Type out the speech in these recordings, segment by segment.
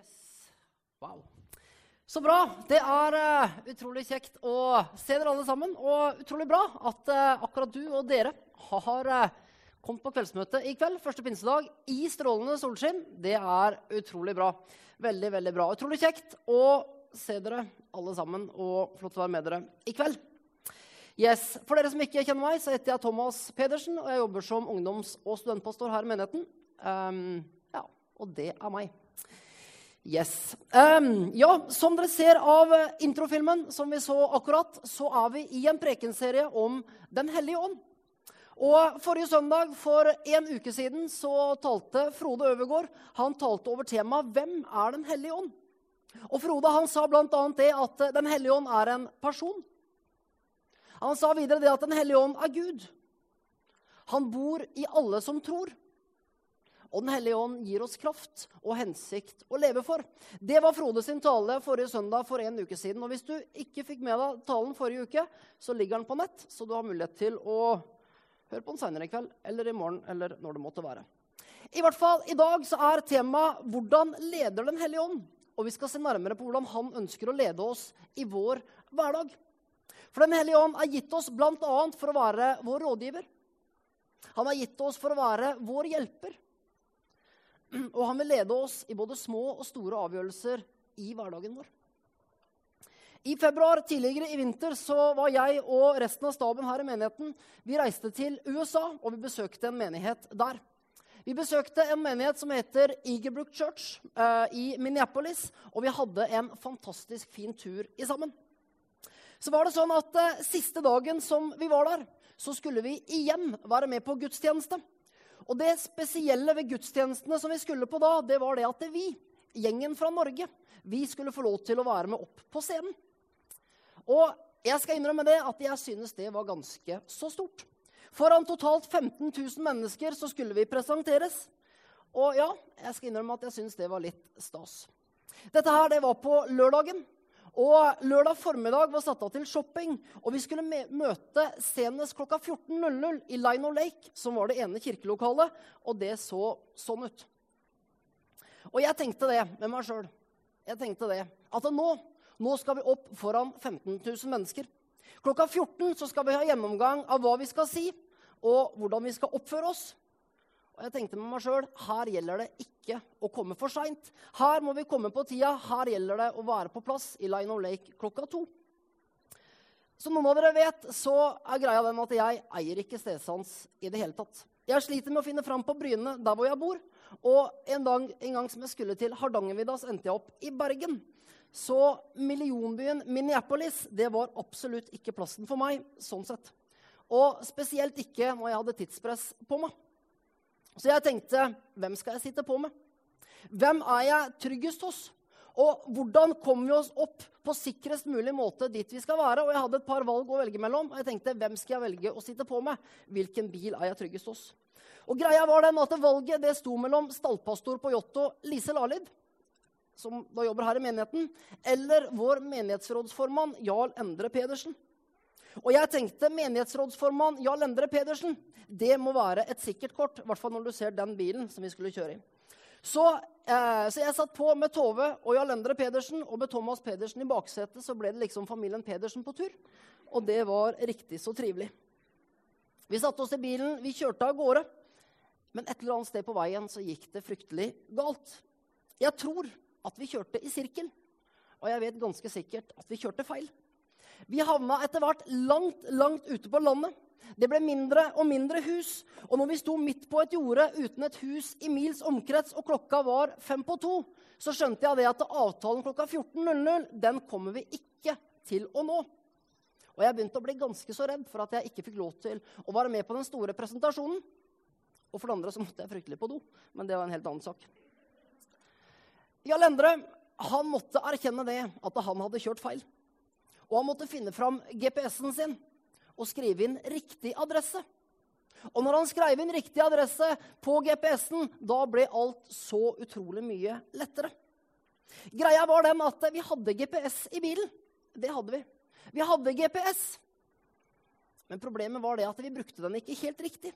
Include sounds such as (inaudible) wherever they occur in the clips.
Yes. Wow. Så bra. Det er uh, utrolig kjekt å se dere alle sammen. Og utrolig bra at uh, akkurat du og dere har uh, kommet på kveldsmøte i kveld. Første pinsedag i strålende solskinn. Det er utrolig bra. Veldig, veldig bra. Utrolig kjekt å se dere alle sammen og flott å være med dere i kveld. Yes. For dere som ikke kjenner meg, så heter jeg Thomas Pedersen, og jeg jobber som ungdoms- og studentpastor her i menigheten. Um, ja, og det er meg. Yes. Um, ja, som dere ser av introfilmen som vi så akkurat, så er vi i en prekenserie om Den hellige ånd. Og Forrige søndag for en uke siden så talte Frode Øvergård han talte over temaet 'Hvem er Den hellige ånd?' Og Frode han sa bl.a. det at Den hellige ånd er en person. Han sa videre det at Den hellige ånd er Gud. Han bor i alle som tror. Og Den hellige ånd gir oss kraft og hensikt å leve for. Det var Frode sin tale forrige søndag for en uke siden. Og Hvis du ikke fikk med deg talen forrige uke, så ligger den på nett, så du har mulighet til å høre på den seinere i kveld eller i morgen eller når det måtte være. I hvert fall, I dag så er temaet 'Hvordan leder Den hellige ånd?' Og vi skal se nærmere på hvordan han ønsker å lede oss i vår hverdag. For Den hellige ånd er gitt oss bl.a. for å være vår rådgiver. Han er gitt oss for å være vår hjelper. (clears throat) Og han vil lede oss i både små og store avgjørelser i hverdagen vår. I februar tidligere i vinter så var jeg og resten av staben her i menigheten vi reiste til USA og vi besøkte en menighet der. Vi besøkte en menighet som heter Eagerbrook Church eh, i Minneapolis. Og vi hadde en fantastisk fin tur i sammen. Så var det sånn at eh, Siste dagen som vi var der, så skulle vi igjen være med på gudstjeneste. Og det spesielle ved gudstjenestene som vi skulle på da, det var det at vi, gjengen fra Norge, vi skulle få lov til å være med opp på scenen. Og jeg skal innrømme det at jeg synes det var ganske så stort. Foran totalt 15 000 mennesker så skulle vi presenteres. Og ja, jeg skal innrømme at jeg synes det var litt stas. Dette her, det var på lørdagen. Og lørdag formiddag var satt av til shopping, og vi skulle møte senest klokka 14.00 i Lino Lake, som var det ene kirkelokalet, og det så sånn ut. Og jeg tenkte det med meg sjøl. Jeg tenkte det, at nå, nå skal vi opp foran 15 000 mennesker. Klokka 14 så skal vi ha gjennomgang av hva vi skal si, og hvordan vi skal oppføre oss. Og jeg tenkte med meg sjøl her gjelder det ikke å komme for seint. Her må vi komme på tida. Her gjelder det å være på plass i Line of Lake klokka to. Som noen av dere vet, så er greia den at jeg eier ikke stedsans i det hele tatt. Jeg sliter med å finne fram på Bryne, der hvor jeg bor. Og en, dag, en gang som jeg skulle til Hardangervidda, så endte jeg opp i Bergen. Så millionbyen Minneapolis det var absolutt ikke plassen for meg. sånn sett. Og spesielt ikke når jeg hadde tidspress på meg. Så jeg tenkte hvem skal jeg sitte på med? Hvem er jeg tryggest hos? Og hvordan kommer vi oss opp på sikrest mulig måte dit vi skal være? Og jeg hadde et par valg å velge mellom. og jeg tenkte, Hvem skal jeg velge å sitte på med? Hvilken bil er jeg tryggest hos? Og greia var den at Valget det sto mellom stallpastor på Jotto Lise Lalid, som da jobber her i menigheten, eller vår menighetsrådsformann Jarl Endre Pedersen. Og jeg tenkte menighetsrådsformann Jarl Endre Pedersen det må være et sikkert kort. I hvert fall når du ser den bilen som vi skulle kjøre i. Så, eh, så jeg satt på med Tove og Jarl Endre Pedersen, og med Thomas Pedersen i baksetet så ble det liksom familien Pedersen på tur. Og det var riktig så trivelig. Vi satte oss i bilen, vi kjørte av gårde. Men et eller annet sted på veien så gikk det fryktelig galt. Jeg tror at vi kjørte i sirkel, og jeg vet ganske sikkert at vi kjørte feil. Vi havna etter hvert langt, langt ute på landet. Det ble mindre og mindre hus. Og når vi sto midt på et jorde uten et hus i mils omkrets, og klokka var fem på to, så skjønte jeg det at avtalen klokka 14.00 den kommer vi ikke til å nå. Og jeg begynte å bli ganske så redd for at jeg ikke fikk lov til å være med på den store presentasjonen. Og for det andre så måtte jeg fryktelig på do. Men det var en helt annen sak. Jarl Endre han måtte erkjenne det, at han hadde kjørt feil. Og han måtte finne fram GPS-en sin og skrive inn riktig adresse. Og når han skrev inn riktig adresse på GPS-en, da ble alt så utrolig mye lettere. Greia var den at vi hadde GPS i bilen. Det hadde vi. Vi hadde GPS. Men problemet var det at vi brukte den ikke helt riktig.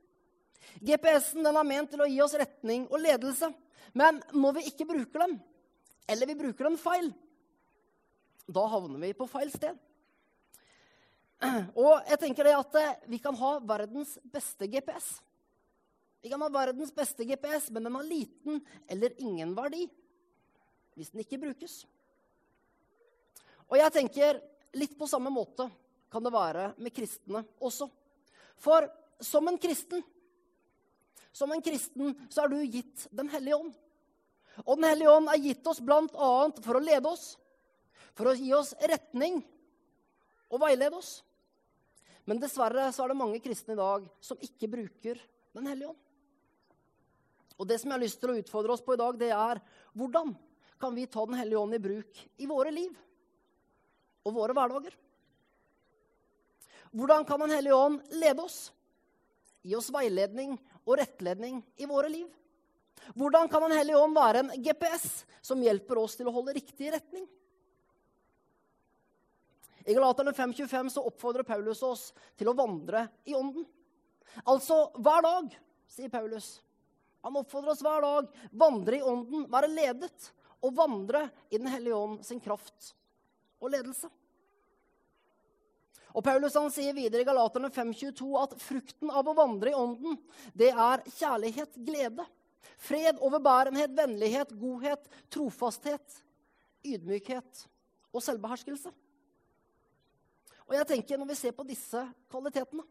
GPS-en er ment til å gi oss retning og ledelse. Men når vi ikke bruker dem, eller vi bruker den feil, da havner vi på feil sted. Og jeg tenker det at eh, vi kan ha verdens beste GPS. Vi kan ha verdens beste GPS, men den har liten eller ingen verdi hvis den ikke brukes. Og jeg tenker litt på samme måte kan det være med kristne også. For som en kristen som en kristen så er du gitt Den hellige ånd. Og Den hellige ånd er gitt oss bl.a. for å lede oss, for å gi oss retning og veilede oss. Men dessverre så er det mange kristne i dag som ikke bruker Den hellige ånd. Og det som jeg har lyst til å utfordre oss på i dag, det er hvordan kan vi ta Den hellige ånd i bruk i våre liv og våre hverdager? Hvordan kan Den hellige ånd lede oss? Gi oss veiledning og rettledning i våre liv? Hvordan kan Den hellige ånd være en GPS som hjelper oss til å holde riktig retning? I Galaterne 5.25 så oppfordrer Paulus oss til å vandre i ånden. Altså hver dag, sier Paulus. Han oppfordrer oss hver dag. Vandre i ånden, være ledet. Og vandre i Den hellige ånd sin kraft og ledelse. Og Paulus han sier videre i Galaterne 5.22 at frukten av å vandre i ånden, det er kjærlighet, glede, fred, overbærenhet, vennlighet, godhet, trofasthet, ydmykhet og selvbeherskelse. Og jeg tenker, Når vi ser på disse kvalitetene,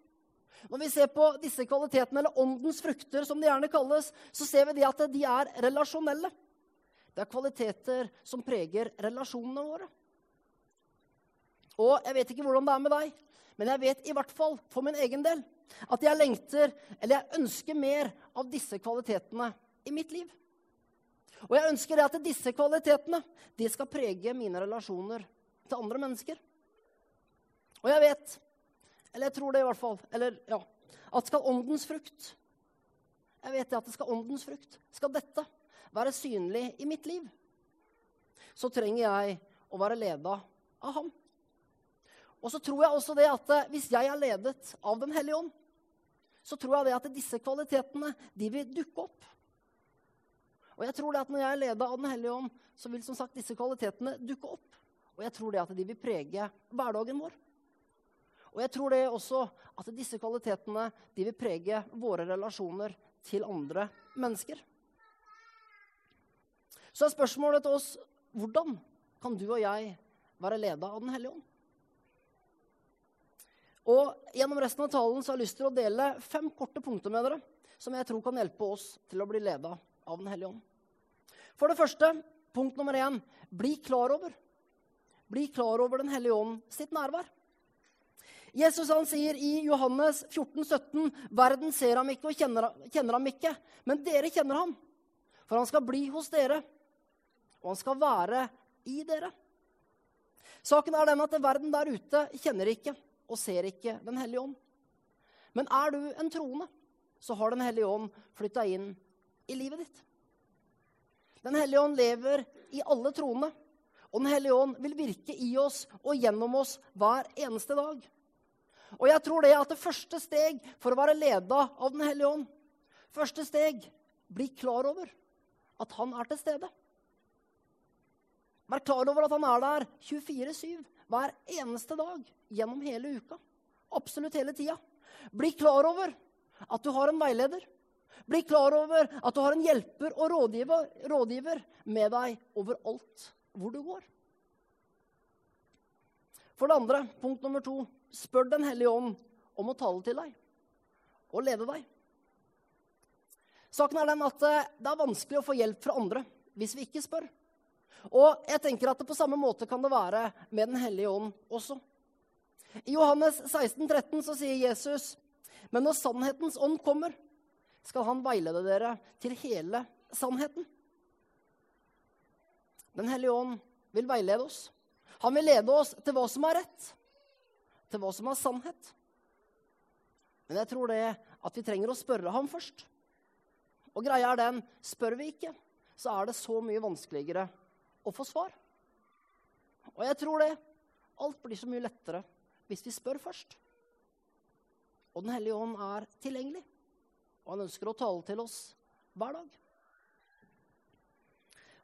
når vi ser på disse kvalitetene, eller åndens frukter, som de gjerne kalles, så ser vi at de er relasjonelle. Det er kvaliteter som preger relasjonene våre. Og jeg vet ikke hvordan det er med deg, men jeg vet i hvert fall for min egen del at jeg lengter, eller jeg ønsker mer av disse kvalitetene i mitt liv. Og jeg ønsker at disse kvalitetene de skal prege mine relasjoner til andre mennesker. Og jeg vet, eller jeg tror det i hvert fall, eller ja, at skal åndens frukt Jeg vet at det skal åndens frukt. Skal dette være synlig i mitt liv, så trenger jeg å være leda av ham. Og så tror jeg også det at eh, hvis jeg er ledet av Den hellige ånd, så tror jeg det at disse kvalitetene de vil dukke opp. Og jeg tror det at når jeg er leda av Den hellige ånd, så vil som sagt disse kvalitetene dukke opp. Og jeg tror det at de vil prege hverdagen vår. Og jeg tror det også at disse kvalitetene de vil prege våre relasjoner til andre mennesker. Så er spørsmålet til oss hvordan kan du og jeg være leda av Den hellige ånd? Og Gjennom resten av talen så har jeg lyst til å dele fem korte punkter med dere som jeg tror kan hjelpe oss til å bli leda av Den hellige ånd. For det første, punkt nummer én bli klar over. Bli klar over Den hellige ånd sitt nærvær. Jesus han sier i Johannes 14, 17, 'Verden ser ham ikke og kjenner, kjenner ham ikke, men dere kjenner ham.' 'For han skal bli hos dere, og han skal være i dere.' Saken er den at verden der ute kjenner ikke og ser ikke Den hellige ånd. Men er du en troende, så har Den hellige ånd flytta inn i livet ditt. Den hellige ånd lever i alle troende, og Den hellige ånd vil virke i oss og gjennom oss hver eneste dag. Og jeg tror det at det første steg for å være leda av Den hellige ånd Første steg bli klar over at han er til stede. Vær klar over at han er der 24-7 hver eneste dag gjennom hele uka. Absolutt hele tida. Bli klar over at du har en veileder. Bli klar over at du har en hjelper og rådgiver, rådgiver med deg overalt hvor du går. For det andre, punkt nummer to, spør Den hellige ånd om å tale til deg og lede deg. Saken er den at eh, det er vanskelig å få hjelp fra andre hvis vi ikke spør. Og jeg tenker at det på samme måte kan det være med Den hellige ånd også. I Johannes 16, 13 så sier Jesus, men når sannhetens ånd kommer, skal han veilede dere til hele sannheten. Den hellige ånd vil veilede oss. Han vil lede oss til hva som er rett, til hva som er sannhet. Men jeg tror det at vi trenger å spørre ham først. Og greia er den spør vi ikke, så er det så mye vanskeligere å få svar. Og jeg tror det. Alt blir så mye lettere hvis vi spør først. Og Den hellige ånd er tilgjengelig, og han ønsker å tale til oss hver dag.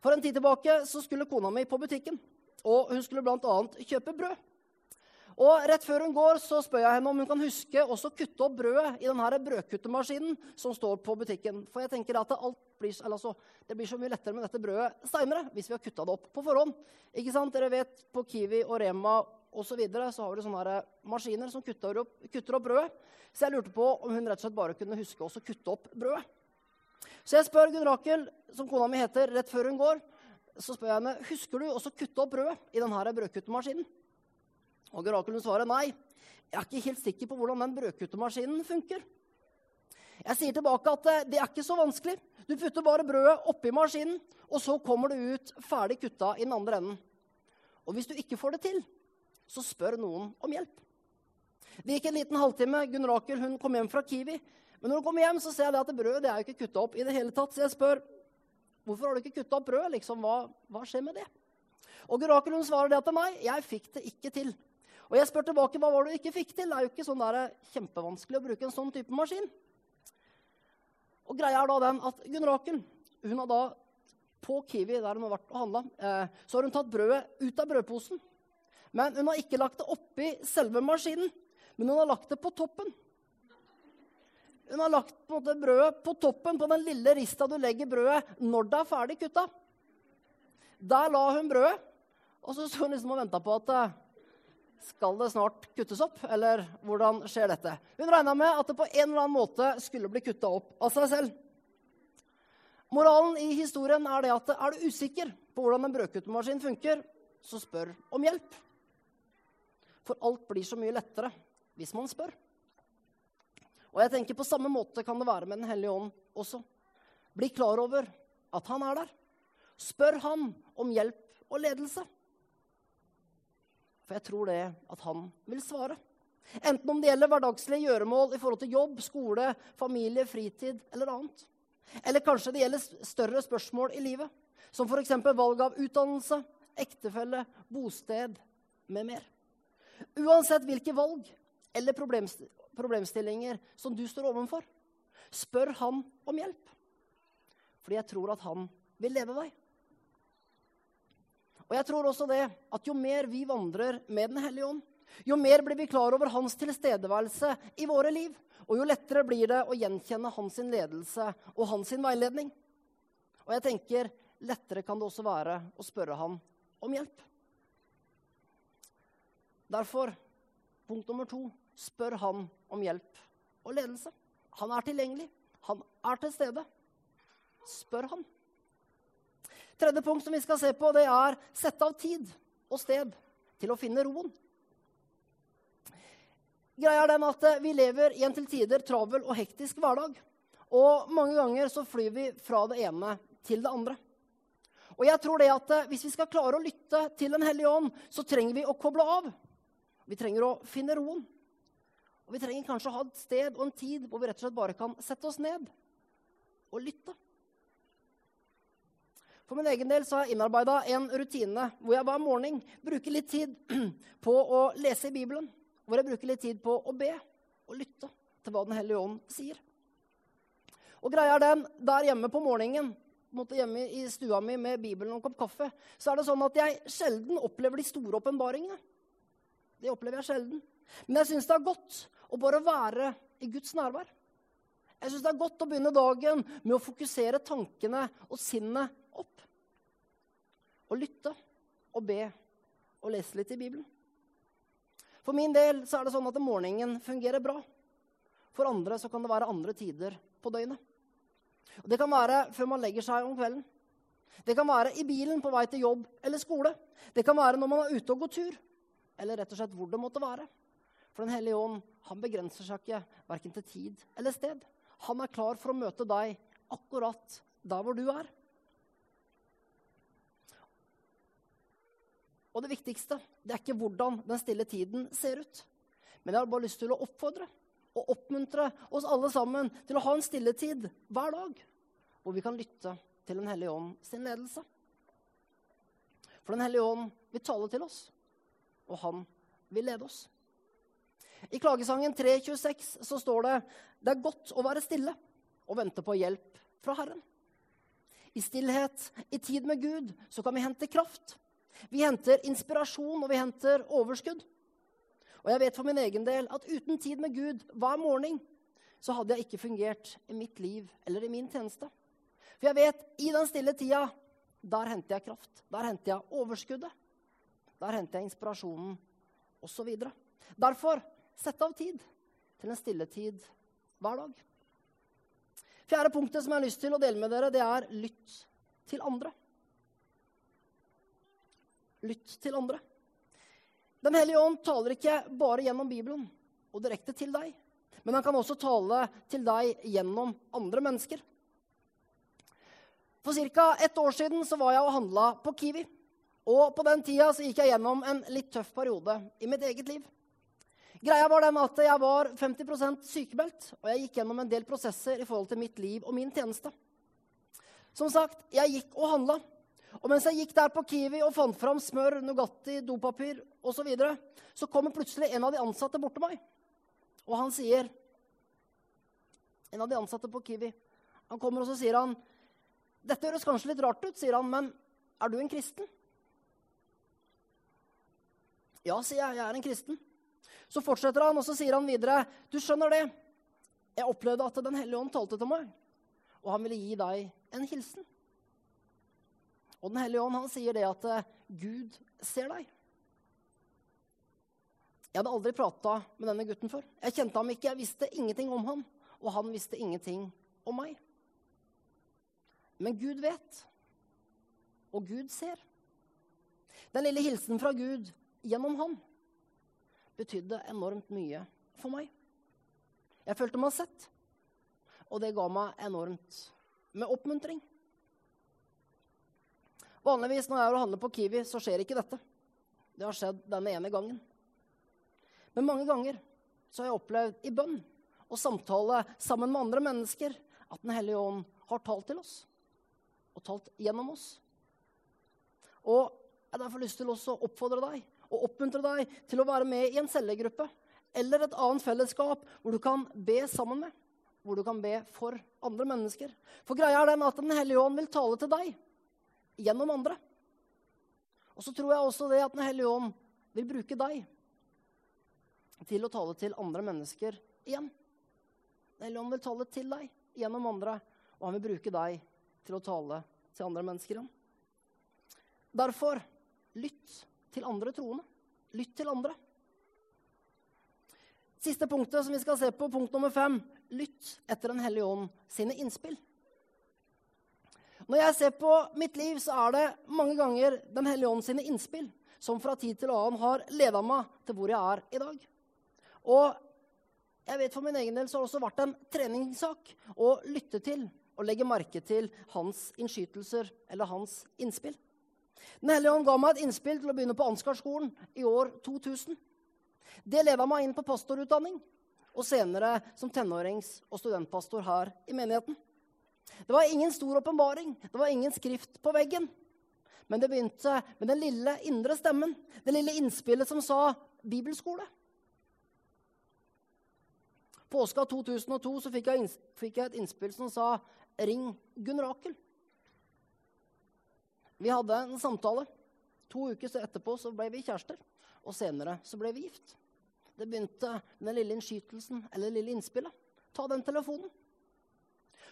For en tid tilbake så skulle kona mi på butikken, og hun skulle bl.a. kjøpe brød. Og Rett før hun går, så spør jeg henne om hun kan huske også kutte opp brødet i denne brødkuttemaskinen som står på butikken. For jeg tenker at det, blir, altså, det blir, så mye lettere med dette brødet seinere hvis vi har kutta det opp på forhånd. Ikke sant? Dere vet, På Kiwi og Rema og så, videre, så har du sånne maskiner som kutter opp, kutter opp, brødet. Så jeg lurte på om hun rett og slett bare kunne huske å kutte opp brødet. Så jeg spør Gunn Rakel, som kona mi heter, rett før hun går, så spør jeg henne husker du også kutte opp brødet i denne brødkuttemaskinen. Og Gerakelen svarer nei. Jeg er ikke helt sikker på hvordan den brødkuttemaskinen funker. Jeg sier tilbake at eh, det er ikke så vanskelig. Du putter bare brødet oppi maskinen, og så kommer det ut ferdig kutta i den andre enden. Og hvis du ikke får det til, så spør noen om hjelp. Det gikk en liten halvtime. Gunn Rakel hun kom hjem fra Kiwi. Men når hun kommer hjem, så ser jeg at brødet det er jo ikke kutta opp i det hele tatt. Så jeg spør hvorfor har du ikke kutta opp brødet. Liksom, hva, hva, skjer med det? Og Gunn hun svarer det til meg. jeg fikk det ikke til. Og jeg spør tilbake hva var det du ikke fikk til. Det er jo ikke sånn der, kjempevanskelig å bruke en sånn type maskin. Og greia er da den at Gunn Rakel hun har da på Kiwi, der hun har vært og handla, eh, så har hun tatt brødet ut av brødposen. Men hun har ikke lagt det oppi selve maskinen, men hun har lagt det på toppen. Hun har lagt på måte, brødet på toppen på den lille rista du legger brødet når det er ferdig kutta. Der la hun brødet, og så sto hun liksom og venta på at eh, skal det snart kuttes opp, eller hvordan skjer dette? Hun regna med at det på en eller annen måte skulle bli kutta opp av seg selv. Moralen i historien er det at er du usikker på hvordan en brødkuttemaskin funker, så spør om hjelp. For alt blir så mye lettere hvis man spør. Og jeg tenker På samme måte kan det være med Den hellige ånd også. Bli klar over at han er der. Spør han om hjelp og ledelse. For jeg tror det at han vil svare. Enten om det gjelder hverdagslige gjøremål i forhold til jobb, skole, familie, fritid eller annet. Eller kanskje det gjelder større spørsmål i livet, som f.eks. valg av utdannelse, ektefelle, bosted med mer. Uansett hvilke valg eller problemstillinger som du står overfor, spør han om hjelp. Fordi jeg tror at han vil leve deg. Og jeg tror også det at jo mer vi vandrer med Den hellige ånd, jo mer blir vi klar over hans tilstedeværelse i våre liv. Og jo lettere blir det å gjenkjenne hans ledelse og hans veiledning. Og jeg tenker lettere kan det også være å spørre han om hjelp. Derfor, punkt nummer to, spør han om hjelp og ledelse. Han er tilgjengelig. Han er til stede. Spør han. Tredje punkt som vi skal se på, det er sette av tid og sted til å finne roen. Greia er den at eh, Vi lever i en til tider travel og hektisk hverdag. Og mange ganger så flyr vi fra det ene til det andre. Og jeg tror det at eh, Hvis vi skal klare å lytte til Den hellige ånd, så trenger vi å koble av. Vi trenger å finne roen. Og vi trenger kanskje å ha et sted og en tid hvor vi rett og slett bare kan sette oss ned og lytte. For min egen del så har jeg innarbeida en rutine hvor jeg hver morgen bruker litt tid (clears throat) på å lese i Bibelen. Hvor jeg bruker litt tid på å be og lytte til hva Den hellige ånd sier. Og greia er den, Der hjemme på morgenen hjemme i stua mi med Bibelen og en kopp kaffe, så er det sånn at jeg sjelden opplever de store åpenbaringene. Det opplever jeg sjelden. Men jeg syns det er godt å bare være i Guds nærvær. Jeg syns det er godt å begynne dagen med å fokusere tankene og sinnet opp. Og lytte og be og lese litt i Bibelen. For min del så er det sånn at morgenen fungerer bra. For andre så kan det være andre tider på døgnet. Og det kan være før man legger seg om kvelden. Det kan være i bilen på vei til jobb eller skole. Det kan være når man er ute og går tur. Eller rett og slett hvor det måtte være. For Den hellige ånd han begrenser seg ikke verken til tid eller sted. Han er klar for å møte deg akkurat der hvor du er. Og det viktigste det er ikke hvordan den stille tiden ser ut. Men jeg har bare lyst til å oppfordre og oppmuntre oss alle sammen til å ha en stilletid hver dag hvor vi kan lytte til Den hellige ånd sin ledelse. For Den hellige ånd vil tale til oss, og han vil lede oss. I Klagesangen 3.26 så står det det er godt å være stille og vente på hjelp fra Herren. i stillhet, i tid med Gud, så kan vi hente kraft. Vi henter inspirasjon, og vi henter overskudd. Og jeg vet for min egen del at uten tid med Gud hver morgen, så hadde jeg ikke fungert i mitt liv eller i min tjeneste. For jeg vet i den stille tida, der henter jeg kraft. Der henter jeg overskuddet. Der henter jeg inspirasjonen, osv. Derfor sett av tid til en stilletid hver dag. Fjerde punktet som jeg har lyst til å dele med dere, det er lytt til andre. Lytt til andre. Den hellige ånd taler ikke bare gjennom Bibelen og direkte til deg, men han kan også tale til deg gjennom andre mennesker. For ca. ett år siden så var jeg og handla på Kiwi. Og på den tida så gikk jeg gjennom en litt tøff periode i mitt eget liv. Greia var den at jeg var 50% sykemeldt, og jeg gikk gjennom en del prosesser i forhold til mitt liv og min tjeneste. Som sagt, jeg gikk og handla. Og mens jeg gikk der på Kiwi og fant fram smør, Nugatti, dopapir osv., så, videre, så kommer plutselig en av de ansatte bort til meg. Og han sier En av de ansatte på Kiwi han kommer og så sier han, 'Dette høres kanskje litt rart ut', sier han, 'men er du en kristen?' Ja, sier jeg. Jeg er en kristen. Så fortsetter han, og så sier han videre, 'Du skjønner det. Jeg opplevde at Den hellige ånd talte til meg, og han ville gi deg en hilsen.' Og Den hellige ånd han sier det at eh, Gud ser deg. Jeg hadde aldri prata med denne gutten før. Jeg kjente ham ikke, jeg visste ingenting om ham. Og han visste ingenting om meg. Men Gud vet, og Gud ser. Den lille hilsen fra Gud gjennom ham betydde enormt mye for meg. Jeg følte meg sett, og det ga meg enormt med oppmuntring. Vanligvis når jeg er og handler på Kiwi, så skjer ikke dette. Det har skjedd denne ene gangen. Men mange ganger så har jeg opplevd i bønn og samtale sammen med andre mennesker at Den hellige ånd har talt til oss og talt gjennom oss. Og jeg har derfor lyst til å oppfordre deg og oppmuntre deg til å være med i en cellegruppe eller et annet fellesskap hvor du kan be sammen med, hvor du kan be for andre mennesker. For greia er den at Den hellige ånd vil tale til deg gjennom andre. Og så tror jeg også det at Den hellige ånd vil bruke deg til å tale til andre mennesker igjen. Den hellige ånd vil tale til deg gjennom andre, og han vil bruke deg til å tale til andre mennesker igjen. Derfor lytt til andre troende. Lytt til andre. Siste punktet som vi skal se på, punkt nummer fem. Lytt etter Den hellige ånd sine innspill. Når jeg ser på mitt liv, så er det mange ganger Den hellige ånd sine innspill som fra tid til annen har leda meg til hvor jeg er i dag. Og jeg vet for min egen del så har det også vært en treningssak å lytte til og legge merke til hans innskytelser eller hans innspill. Den hellige ånd ga meg et innspill til å begynne på Ansgarskolen i år 2000. Det leda meg inn på pastorutdanning, og senere som tenårings- og studentpastor her i menigheten. Det var ingen stor åpenbaring, det var ingen skrift på veggen. Men det begynte med den lille indre stemmen, det lille innspillet som sa 'bibelskole'. Påska 2002 så fikk jeg, fikk jeg, et innspill som sa 'ring Gunn Rakel'. Vi hadde en samtale. To uker etterpå så ble vi kjærester. Og senere så ble vi gift. Det begynte med den lille innskytelsen eller det lille innspillet. Ta den telefonen.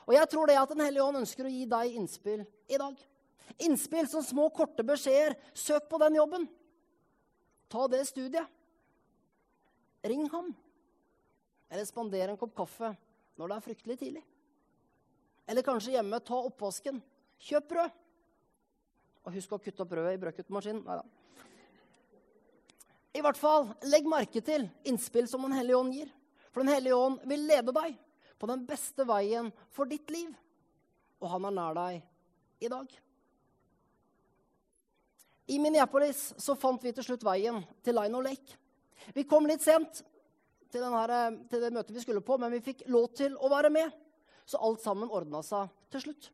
Og jeg tror det at Den hellige ånd ønsker å gi deg innspill i dag. Innspill som små, korte beskjeder. Søk på den jobben. Ta det studiet. Ring ham. Eller spander en kopp kaffe når det er fryktelig tidlig. Eller kanskje hjemme ta oppvasken. Kjøp brød. Og husk å kutte opp brødet i brødkuttmaskinen. Nei da. I hvert fall, legg merke til innspill som Den hellige ånd gir. For Den hellige ånd vil lede deg på den beste veien for ditt liv. Og han er nær deg i dag. I Minneapolis så fant vi til slutt veien til Lino Lake. Vi kom litt sent til, denne, til, det møtet vi skulle på, men vi fikk lov til å være med. Så alt sammen ordna seg til slutt.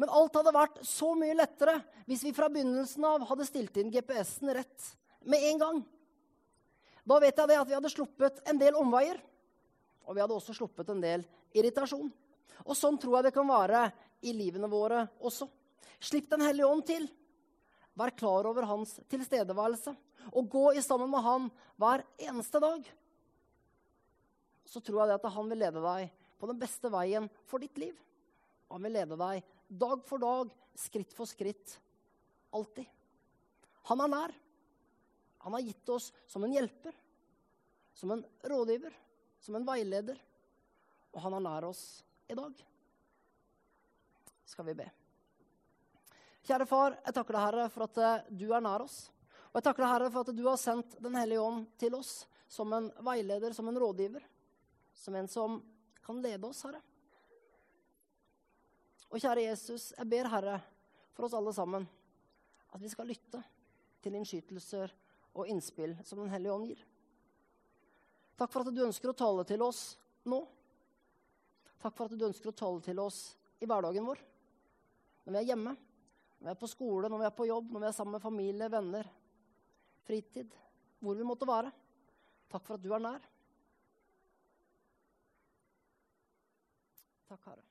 Men alt hadde vært så mye lettere hvis vi fra begynnelsen av hadde stilt inn GPS-en rett med en gang. Da vet jeg det at vi hadde sluppet en del omveier. Og vi hadde også sluppet en del irritasjon. Og sånn tror jeg det kan være i livene våre også. Slipp Den hellige ånd til. Vær klar over hans tilstedeværelse. Og gå i sammen med han hver eneste dag. Så tror jeg det at han vil lede deg på den beste veien for ditt liv. Han vil lede deg dag for dag, skritt for skritt. Alltid. Han er nær. Han har gitt oss som en hjelper, som en rådgiver, som en veileder. Og han er nær oss i dag. Skal vi be. Kjære far, jeg takker deg, Herre, for at eh, du er nær oss. Og jeg takker deg, Herre, for at du har sendt Den hellige ånd til oss som en veileder, som en rådgiver. Som en som kan lede oss, Herre. Og kjære Jesus, jeg ber, Herre, for oss alle sammen, at vi skal lytte til innskytelser og innspill som Den hellige ånd gir. Takk for at du ønsker å tale til oss nå. Takk for at du ønsker å tale til oss i hverdagen vår. Når vi er hjemme, når vi er på skole, når vi er på jobb, når vi er sammen med familie, venner, fritid, hvor vi måtte være. Takk for at du er nær. Takk, Herre.